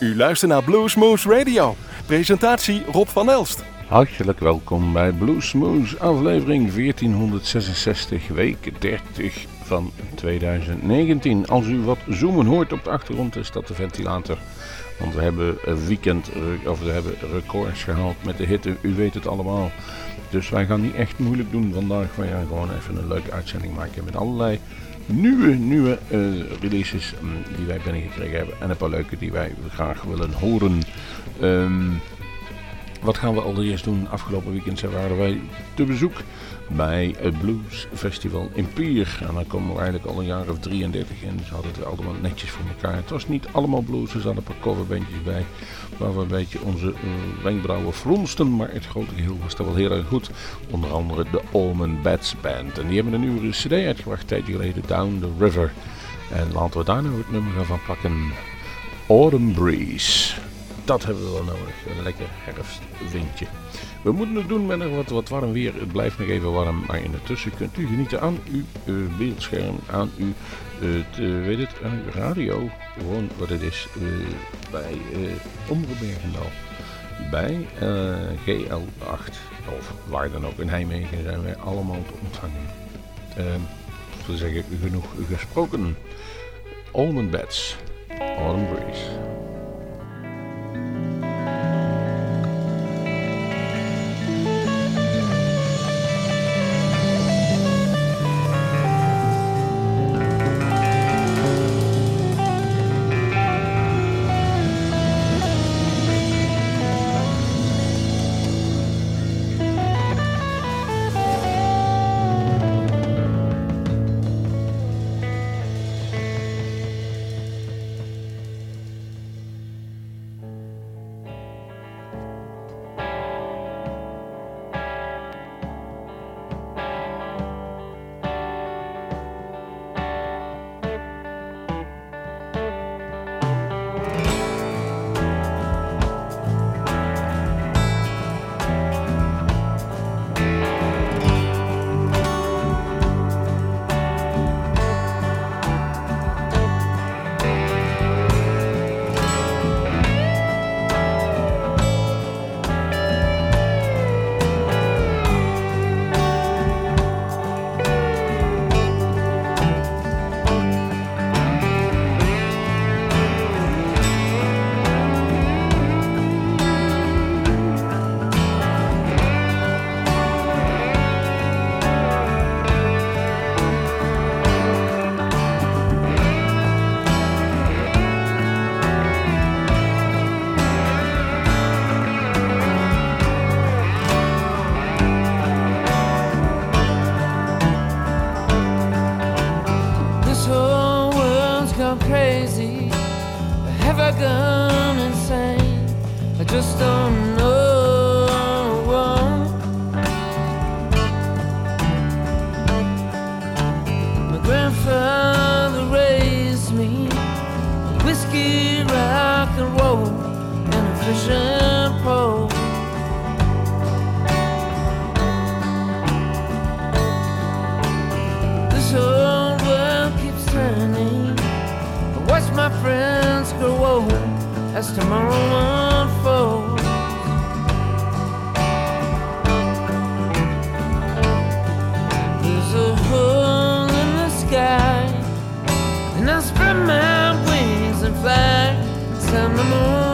U luistert naar Bluesmoose Radio. Presentatie Rob van Elst. Hartelijk welkom bij Bluesmoose aflevering 1466, week 30 van 2019. Als u wat zoomen hoort op de achtergrond is dat de ventilator. Want we hebben een weekend, of we hebben records gehaald met de hitte, u weet het allemaal. Dus wij gaan niet echt moeilijk doen vandaag. Wij gaan gewoon even een leuke uitzending maken met allerlei nieuwe, nieuwe uh, releases um, die wij binnengekregen hebben. En een paar leuke die wij graag willen horen. Um, wat gaan we allereerst doen? Afgelopen weekend waren wij te bezoek bij het Blues Festival in Pier. En dan komen we eigenlijk al een jaar of 33 in. Ze hadden het allemaal netjes voor elkaar. Het was niet allemaal blues, er zaten een paar coverbandjes bij. Waar we een beetje onze uh, wenkbrauwen fronsten. Maar het grote geheel was dat wel heel erg goed. Onder andere de Allman Bats Band. En die hebben een nieuwe cd uitgebracht, een tijdje geleden, Down the River. En laten we daar nou het nummer van pakken. Autumn Breeze dat hebben we wel nodig. Een lekker herfstvindje. We moeten het doen met wat, wat warm weer. Het blijft nog even warm, maar intussen kunt u genieten aan uw uh, beeldscherm, aan uw uh, weet het, radio. Gewoon wat het is bij uh, Omroep Bij GL8 of waar dan ook in Nijmegen zijn wij allemaal te ontvangen. Uh, we zeggen genoeg gesproken. Almond Beds, Autumn Breeze. my friends grow old as tomorrow unfolds. There's a hole in the sky, and I spread my wings and fly. It's the moon.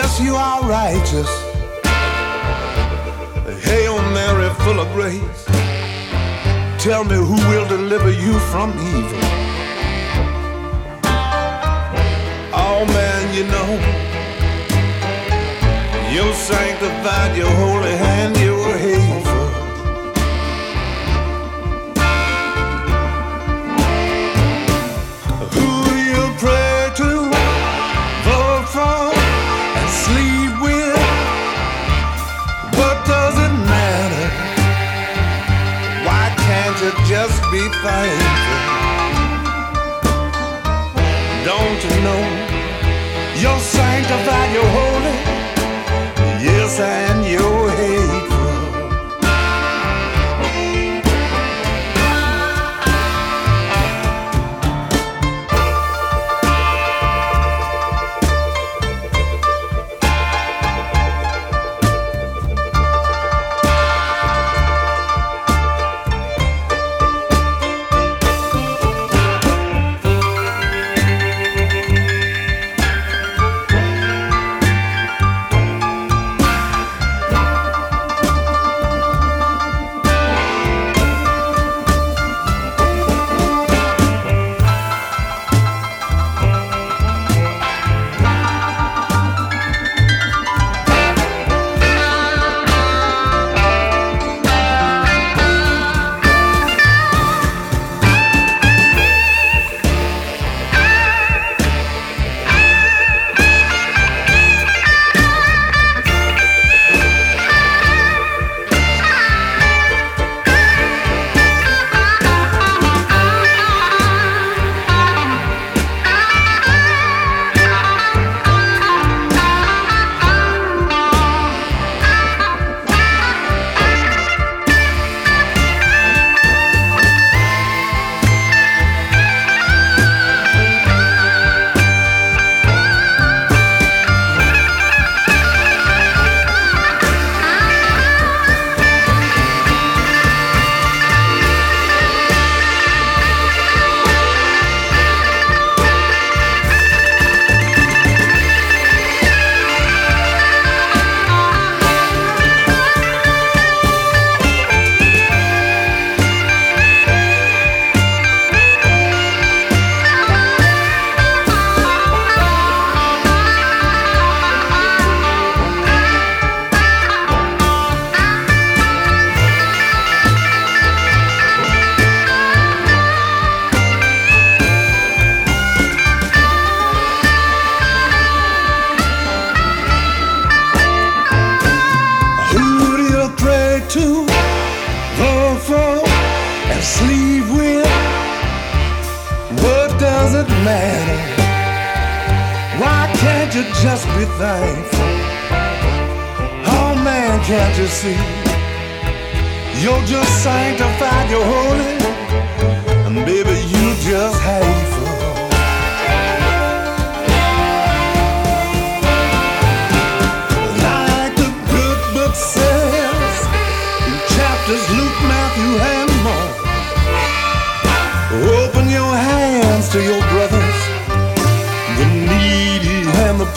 Yes, you are righteous. Hail Mary, full of grace. Tell me who will deliver you from evil. Oh man, you know, you sanctified your holy hand, you were hail. Don't you know you're sanctified, you're holy? Yes, and you're.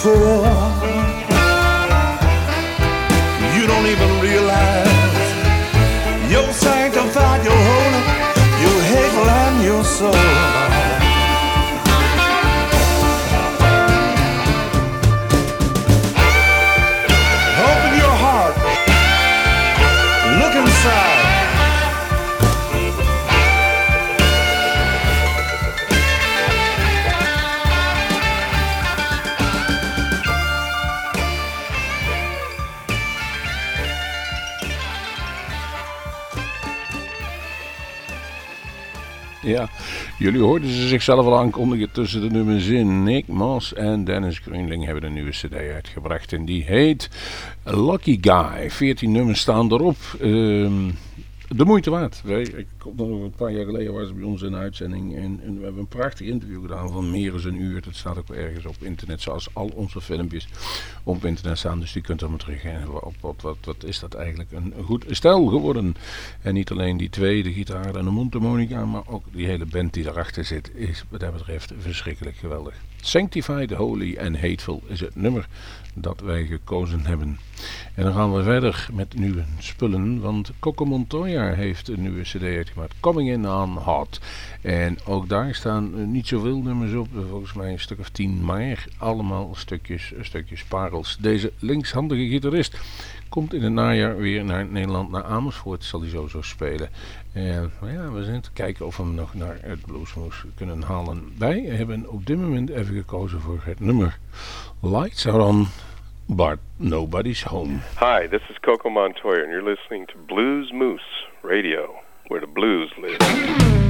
put jullie hoorden ze zichzelf al aankondigen tussen de nummers in. Nick Moss en Dennis Greenling hebben een nieuwe cd uitgebracht. En die heet Lucky Guy. 14 nummers staan erop. Ehm de moeite waard. Ik kom nog een paar jaar geleden was bij ons in uitzending en, en, we hebben een prachtig interview gedaan van meer dan een uur. Dat staat ook ergens op internet, zoals al onze filmpjes op internet staan. Dus die kunt maar terug. Op, wat, wat, is dat eigenlijk een, goed stijl geworden? En niet alleen die twee, de gitaar en de mondharmonica, maar ook die hele band die erachter zit, is wat dat betreft verschrikkelijk geweldig. Sanctified, Holy and Hateful is het nummer dat wij gekozen hebben. En dan gaan we verder met nieuwe spullen, want Coco Montoya heeft een nieuwe cd uitgemaakt, Coming In On Hot. En ook daar staan niet zoveel nummers op, volgens mij een stuk of tien, maar allemaal stukjes, stukjes parels. Deze linkshandige gitarist komt in het najaar weer naar Nederland, naar Amersfoort zal hij zo zo spelen. En ja, we zijn te kijken of we hem nog naar het Bluesmoes kunnen halen. Wij hebben op dit moment even gekozen voor het nummer Lights Are On, but Nobody's Home. Hi, this is Coco Montoya and you're listening to Blues Moose Radio, where the blues live.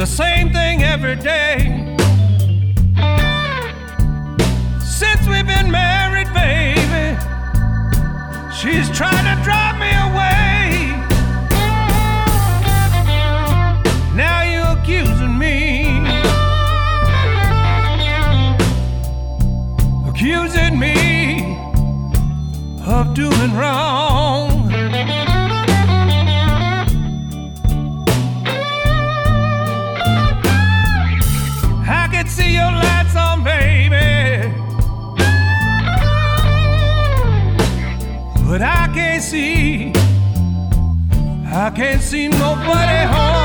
the same thing every day. Since we've been married, baby, she's trying to drive me away. Now you're accusing me, accusing me of doing wrong. I can't see nobody home.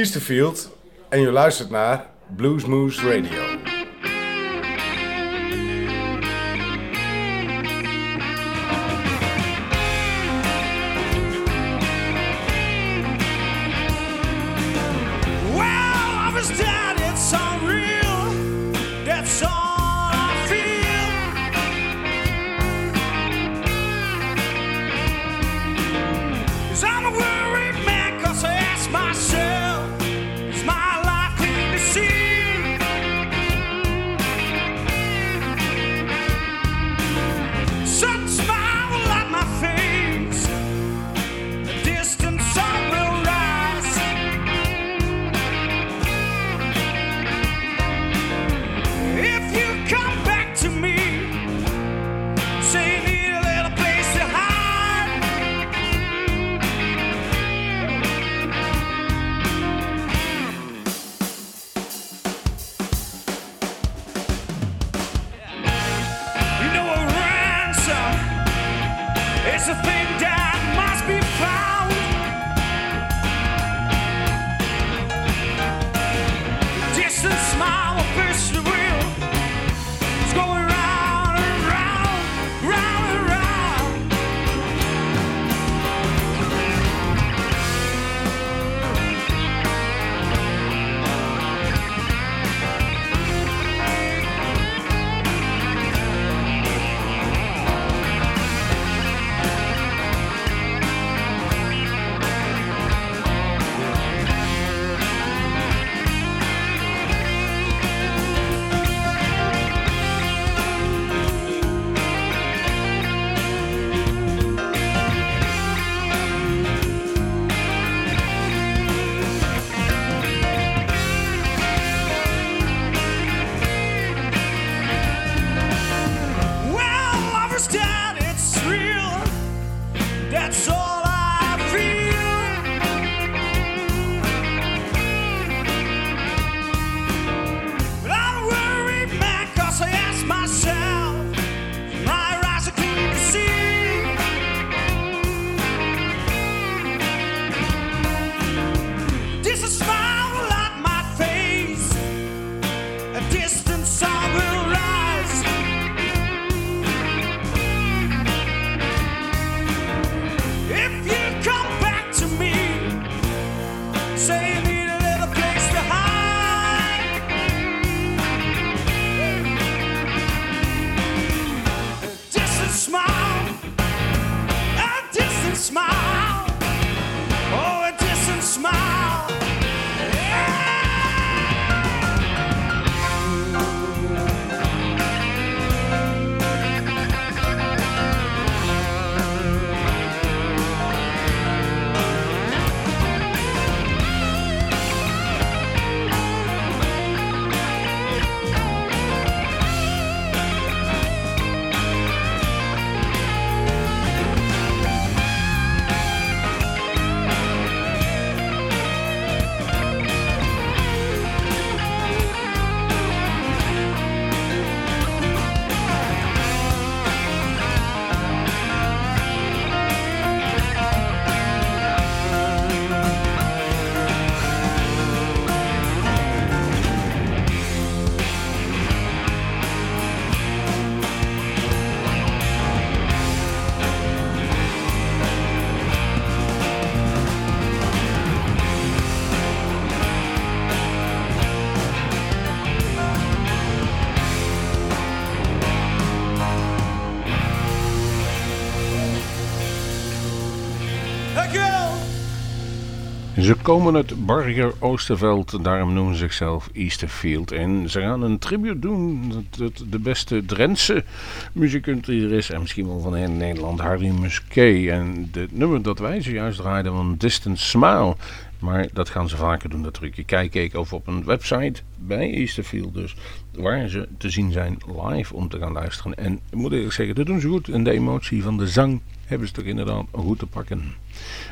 Easterfield en je luistert naar Bluesmoose Radio. Ze komen uit Barger Oosterveld, daarom noemen ze zichzelf Easterfield. En ze gaan een tribute doen tot de beste Drentse muziekant die er is. En misschien wel van heel Nederland, Harry Musquet. En het nummer dat wij zojuist draaiden van Distant Smile. Maar dat gaan ze vaker doen, dat trucje. Kijk ik over op een website bij Easterfield dus. Waar ze te zien zijn live om te gaan luisteren. En ik moet eerlijk zeggen, dat doen ze goed. En de emotie van de zang hebben ze toch inderdaad goed te pakken.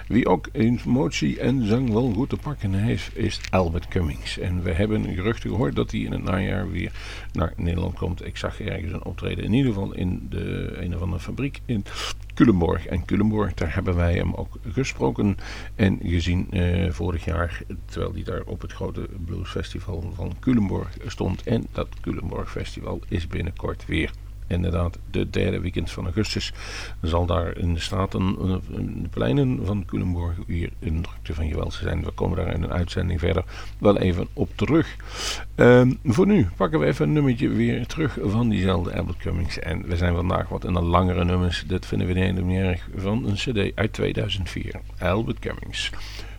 Wie ook emotie en zang wel goed te pakken heeft, is Albert Cummings. En we hebben geruchten gehoord dat hij in het najaar weer naar Nederland komt. Ik zag ergens een optreden, in ieder geval in de een of andere fabriek in Culemborg. En Culemborg, daar hebben wij hem ook gesproken en gezien eh, vorig jaar, terwijl hij daar op het grote bluesfestival van Culemborg stond. En dat Culemborg Festival is binnenkort weer inderdaad de derde weekend van augustus zal daar in de straten, in de pleinen van Culemborg weer een drukte van geweld zijn. We komen daar in een uitzending verder wel even op terug. Ehm, voor nu pakken we even een nummertje weer terug van diezelfde Albert Cummings. En we zijn vandaag wat in de langere nummers. Dat vinden we niet erg van een cd uit 2004. Albert Cummings.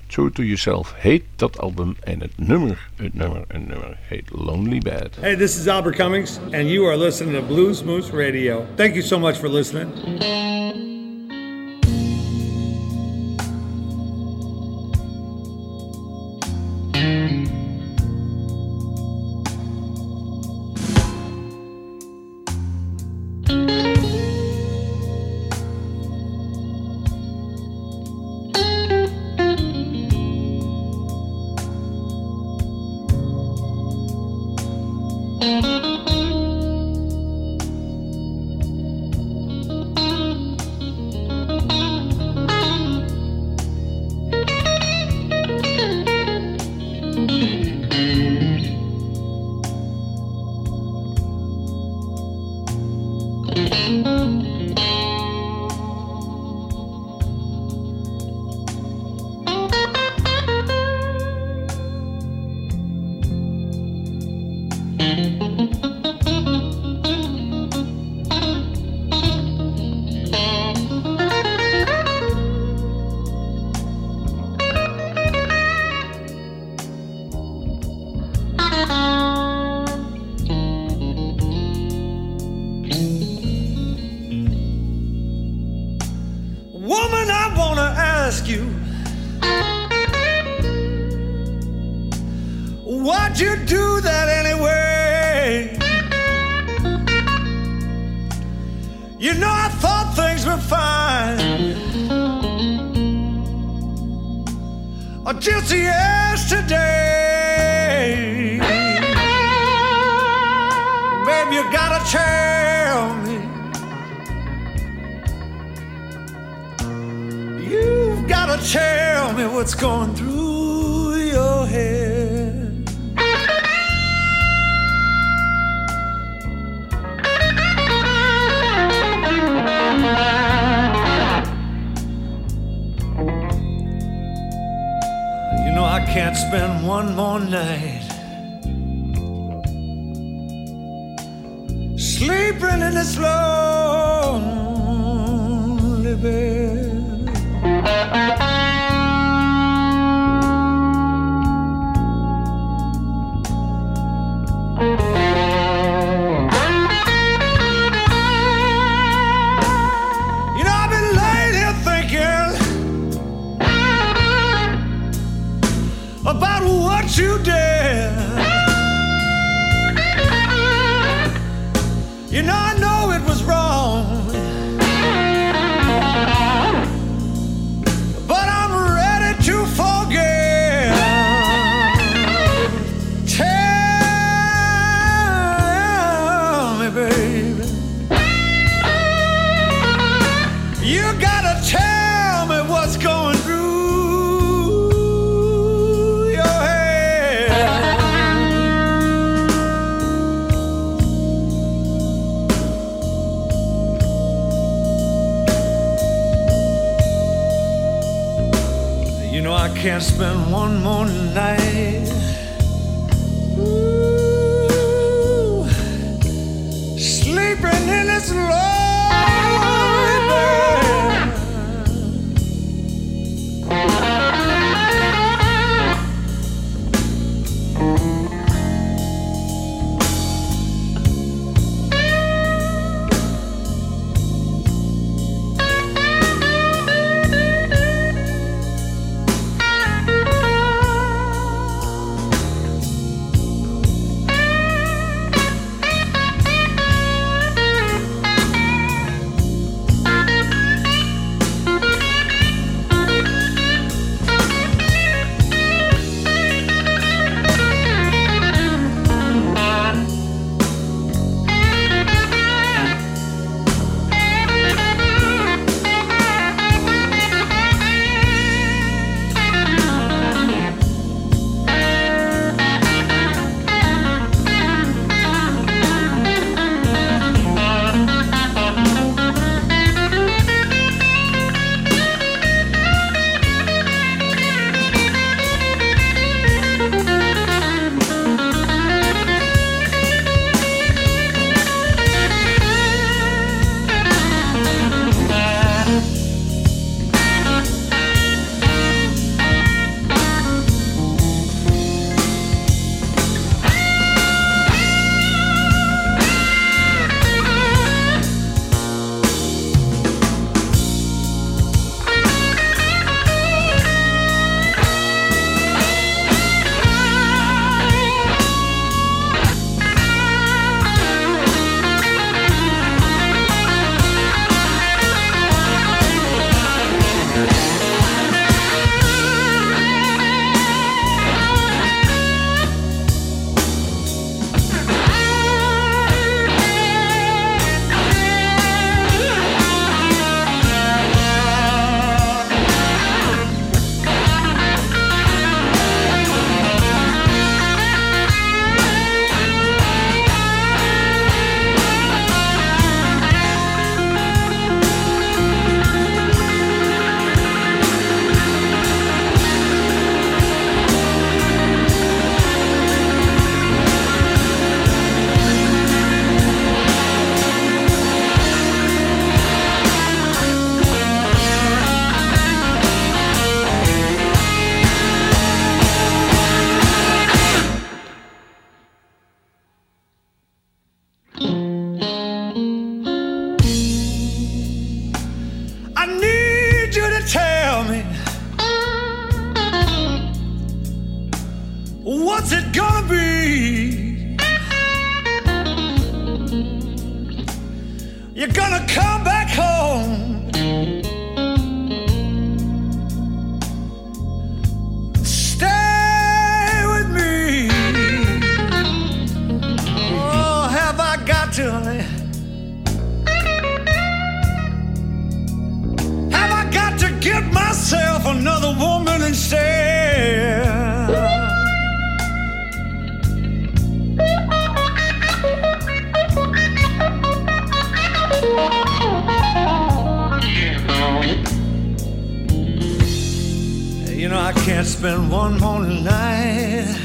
True to Yourself heet dat album en het nummer, het nummer, het nummer heet Lonely Bad. Hey, this is Albert Cummings and you are listening to Blues Moose Radio. Thank you so much for listening. You're gonna come back spend one more night.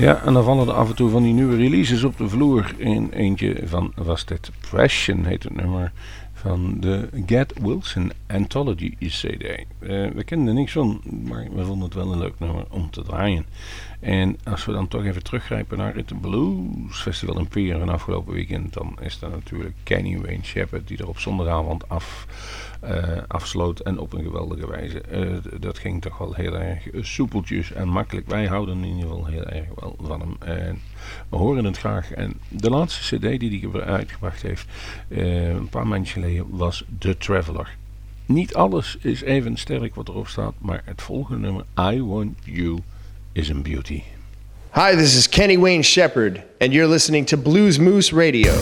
Ja, en dan vallen er af en toe van die nieuwe releases op de vloer. In eentje van, was dit Passion, heet het nummer, van de Get Wilson Anthology CD. Uh, we kenden er niks van, maar we vonden het wel een leuk nummer om te draaien. En als we dan toch even teruggrijpen naar het Blues Festival in Peer van afgelopen weekend, dan is dat natuurlijk Kenny Wayne Shepherd die er op zondagavond af, uh, afsloot en op een geweldige wijze. Uh, dat ging toch wel heel erg soepeltjes en makkelijk. Wij houden in ieder geval heel erg wel van hem. En we horen het graag. En de laatste cd die hij uitgebracht heeft, uh, een paar maanden geleden, was The Traveler. Niet alles is even sterk wat erop staat, maar het volgende nummer, I Want You is in beauty. Hi, this is Kenny Wayne Shepherd, and you're listening to Blues Moose Radio.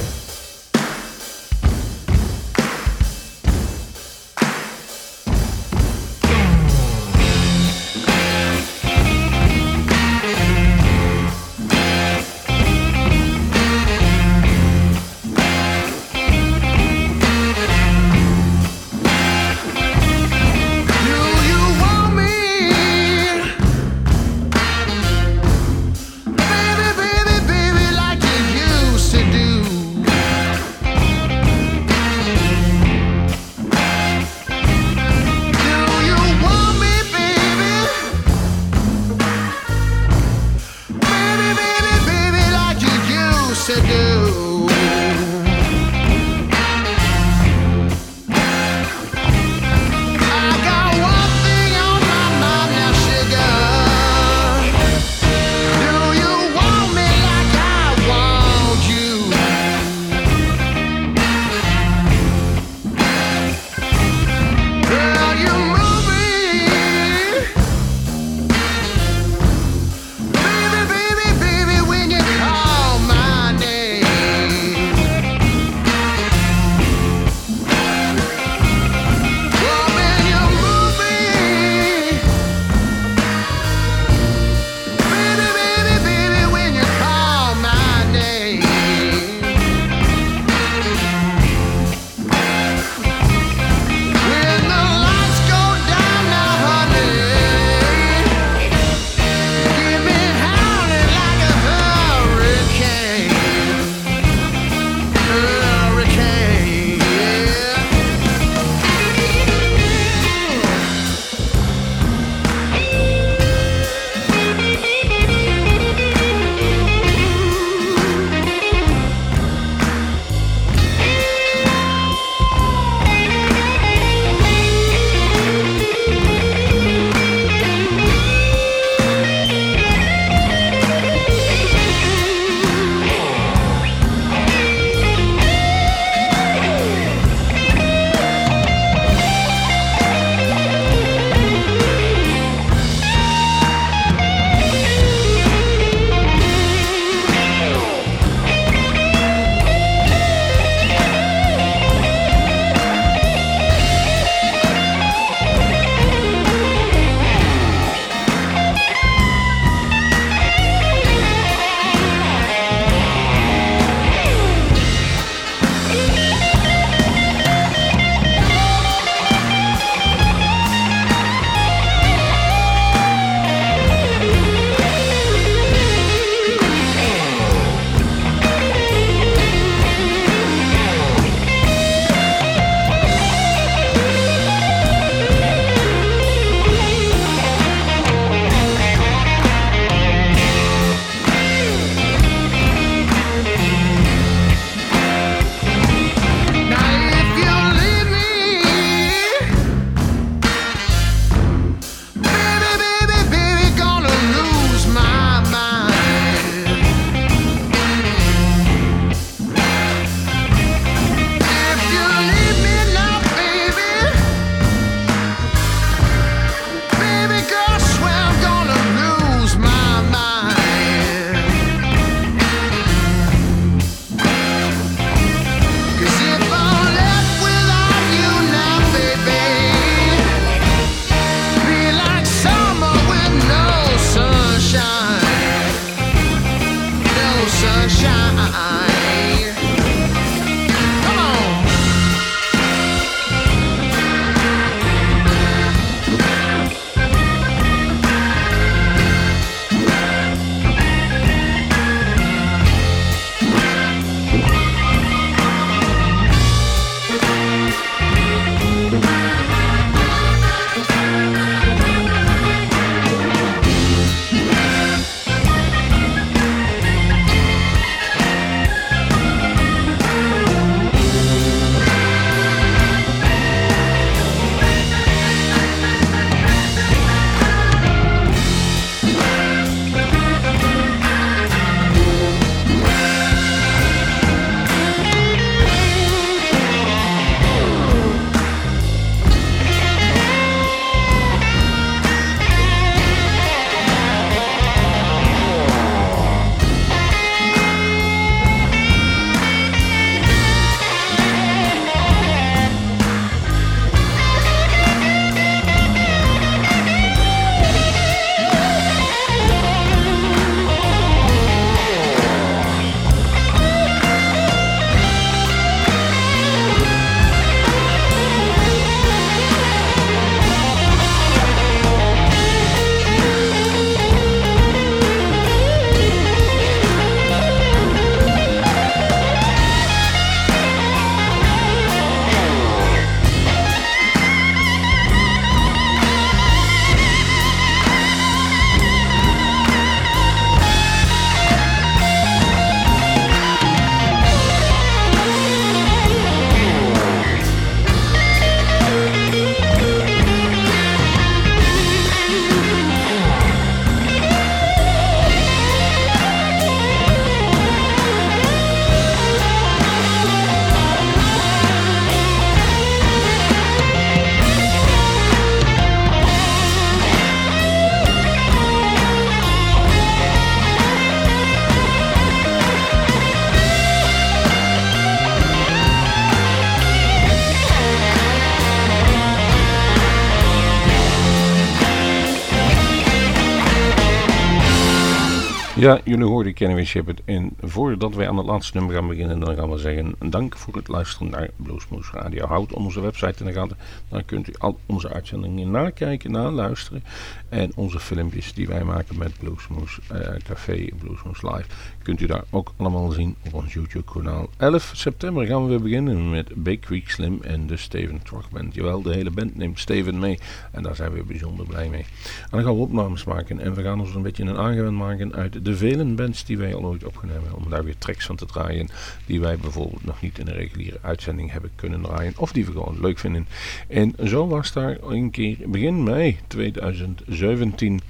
Ja, jullie hoorden Kenny Shepard. En voordat wij aan het laatste nummer gaan beginnen, dan gaan we zeggen dank voor het luisteren naar Bluesmoes Radio. Houd onze website in de gaten. Dan kunt u al onze uitzendingen nakijken, naluisteren. En onze filmpjes die wij maken met Bluesmoes uh, Café, Bluesmoes Live, kunt u daar ook allemaal zien op ons YouTube kanaal. 11 september gaan we weer beginnen met Big Creek Slim en de Steven Band. Jawel, de hele band neemt Steven mee. En daar zijn we bijzonder blij mee. En dan gaan we opnames maken en we gaan ons een beetje een aangewend maken uit de vele bands die wij al ooit opgenomen hebben. Om daar weer tracks van te draaien die wij bijvoorbeeld nog niet in een reguliere uitzending hebben kunnen draaien. Of die we gewoon leuk vinden. En zo was daar een keer begin mei 2017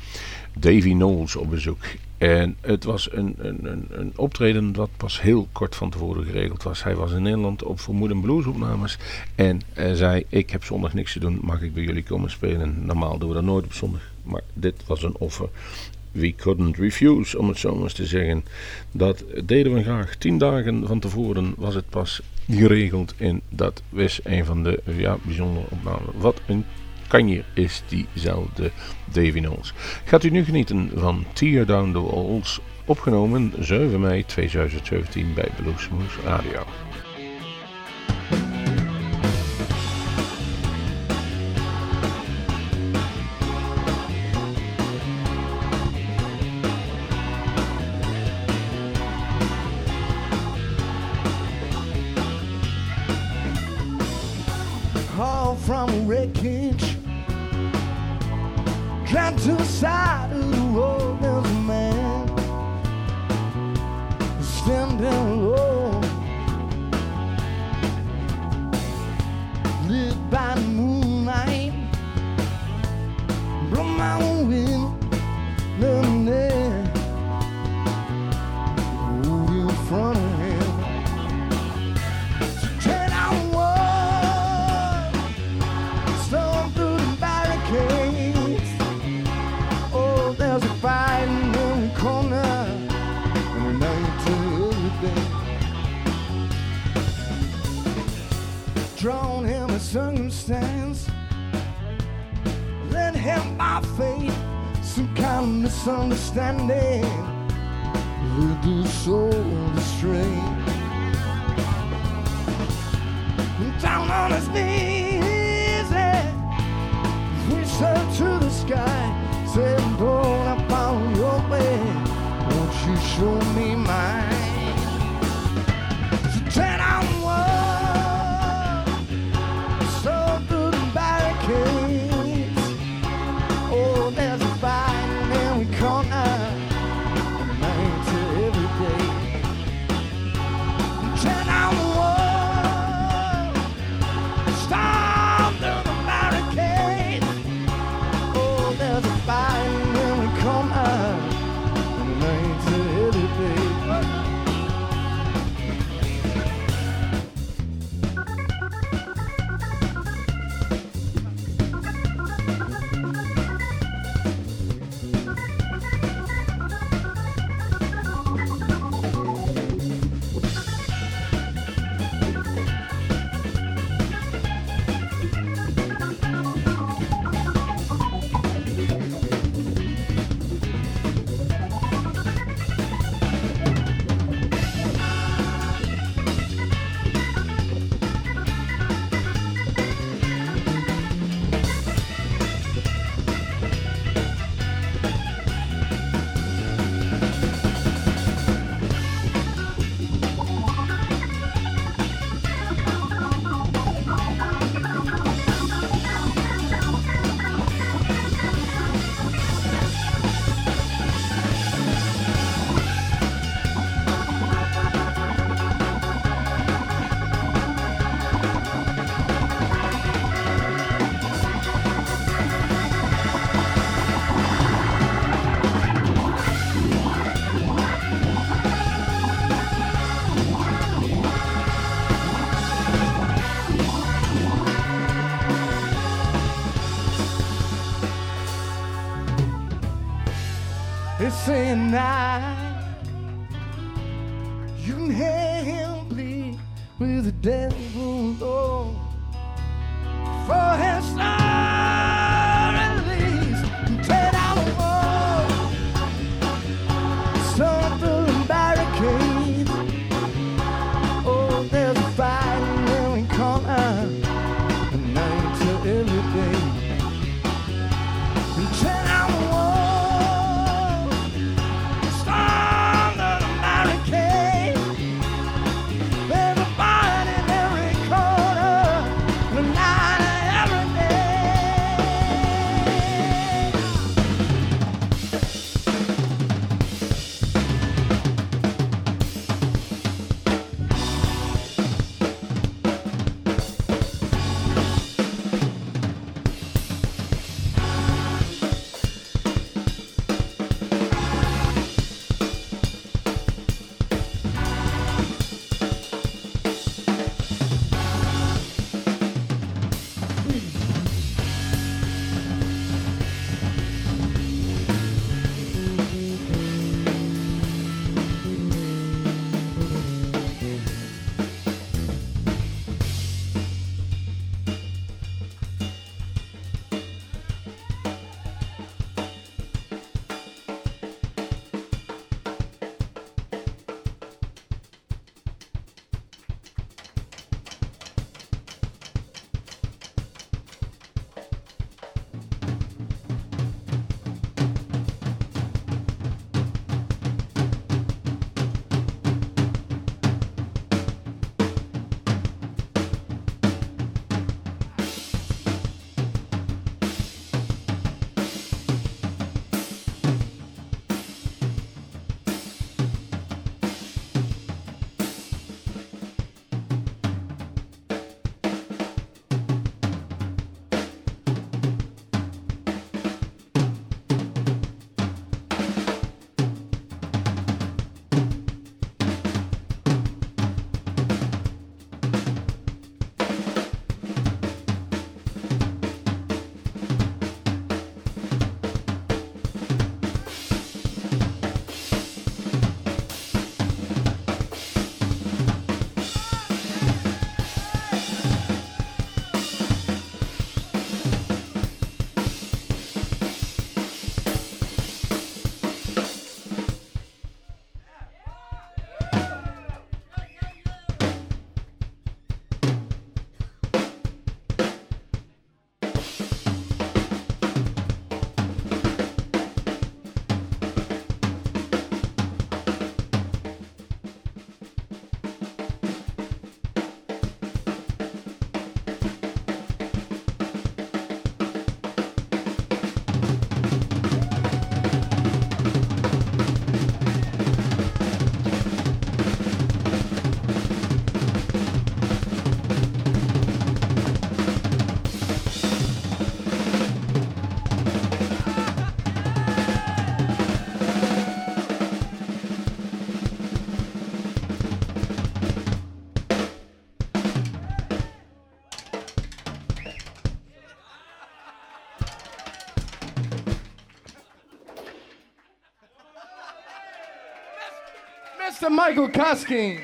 Davy Knowles op bezoek. En het was een, een, een, optreden dat pas heel kort van tevoren geregeld was. Hij was in Nederland op Vermoeden Blues opnames. En hij zei, ik heb zondag niks te doen, mag ik bij jullie komen spelen? Normaal doen we dat nooit op zondag. Maar dit was een offer we couldn't refuse, om het zo maar eens te zeggen. Dat deden we graag. Tien dagen van tevoren was het pas geregeld. En dat was een van de ja, bijzondere opnamen. Wat een kanjer is diezelfde Davy. Gaat u nu genieten van Tear Down the Walls, opgenomen 7 mei 2017 bij Bluesmoose Radio. Circumstance, led him by fate, some kind of misunderstanding. Led his soul astray. down on his knees and reached up to the sky said don't I follow your way won't you show me mine Michael Koskin.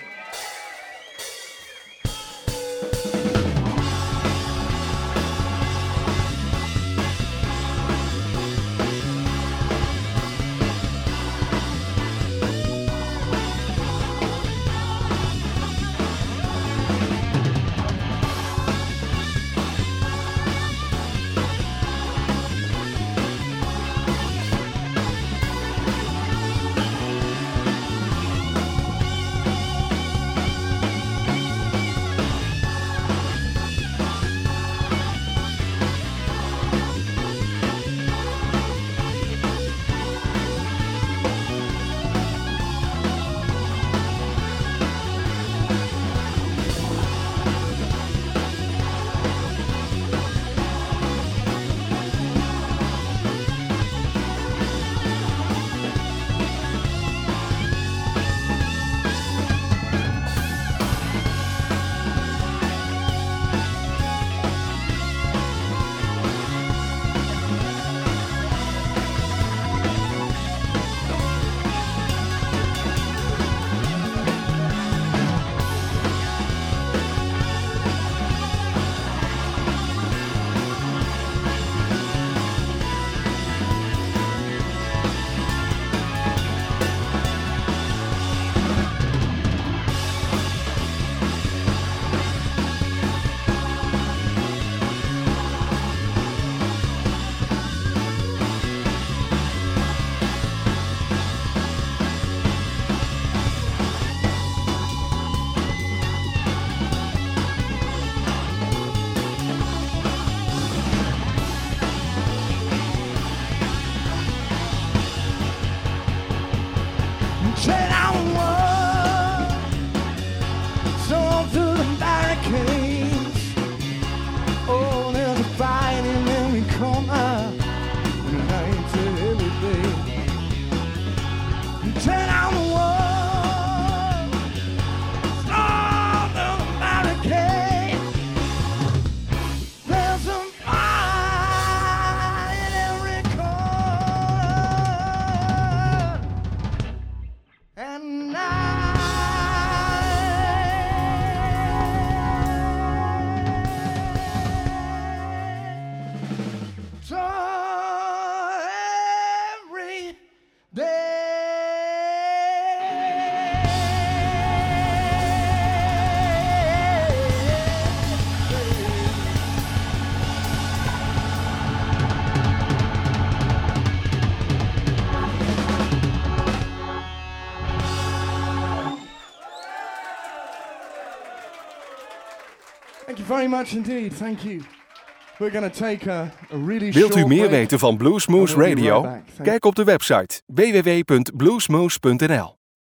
Very much indeed. Thank you. We're going to take a, a really Wilt u meer weten van Bluesmoose Radio? Kijk op de website www.bluesmoose.nl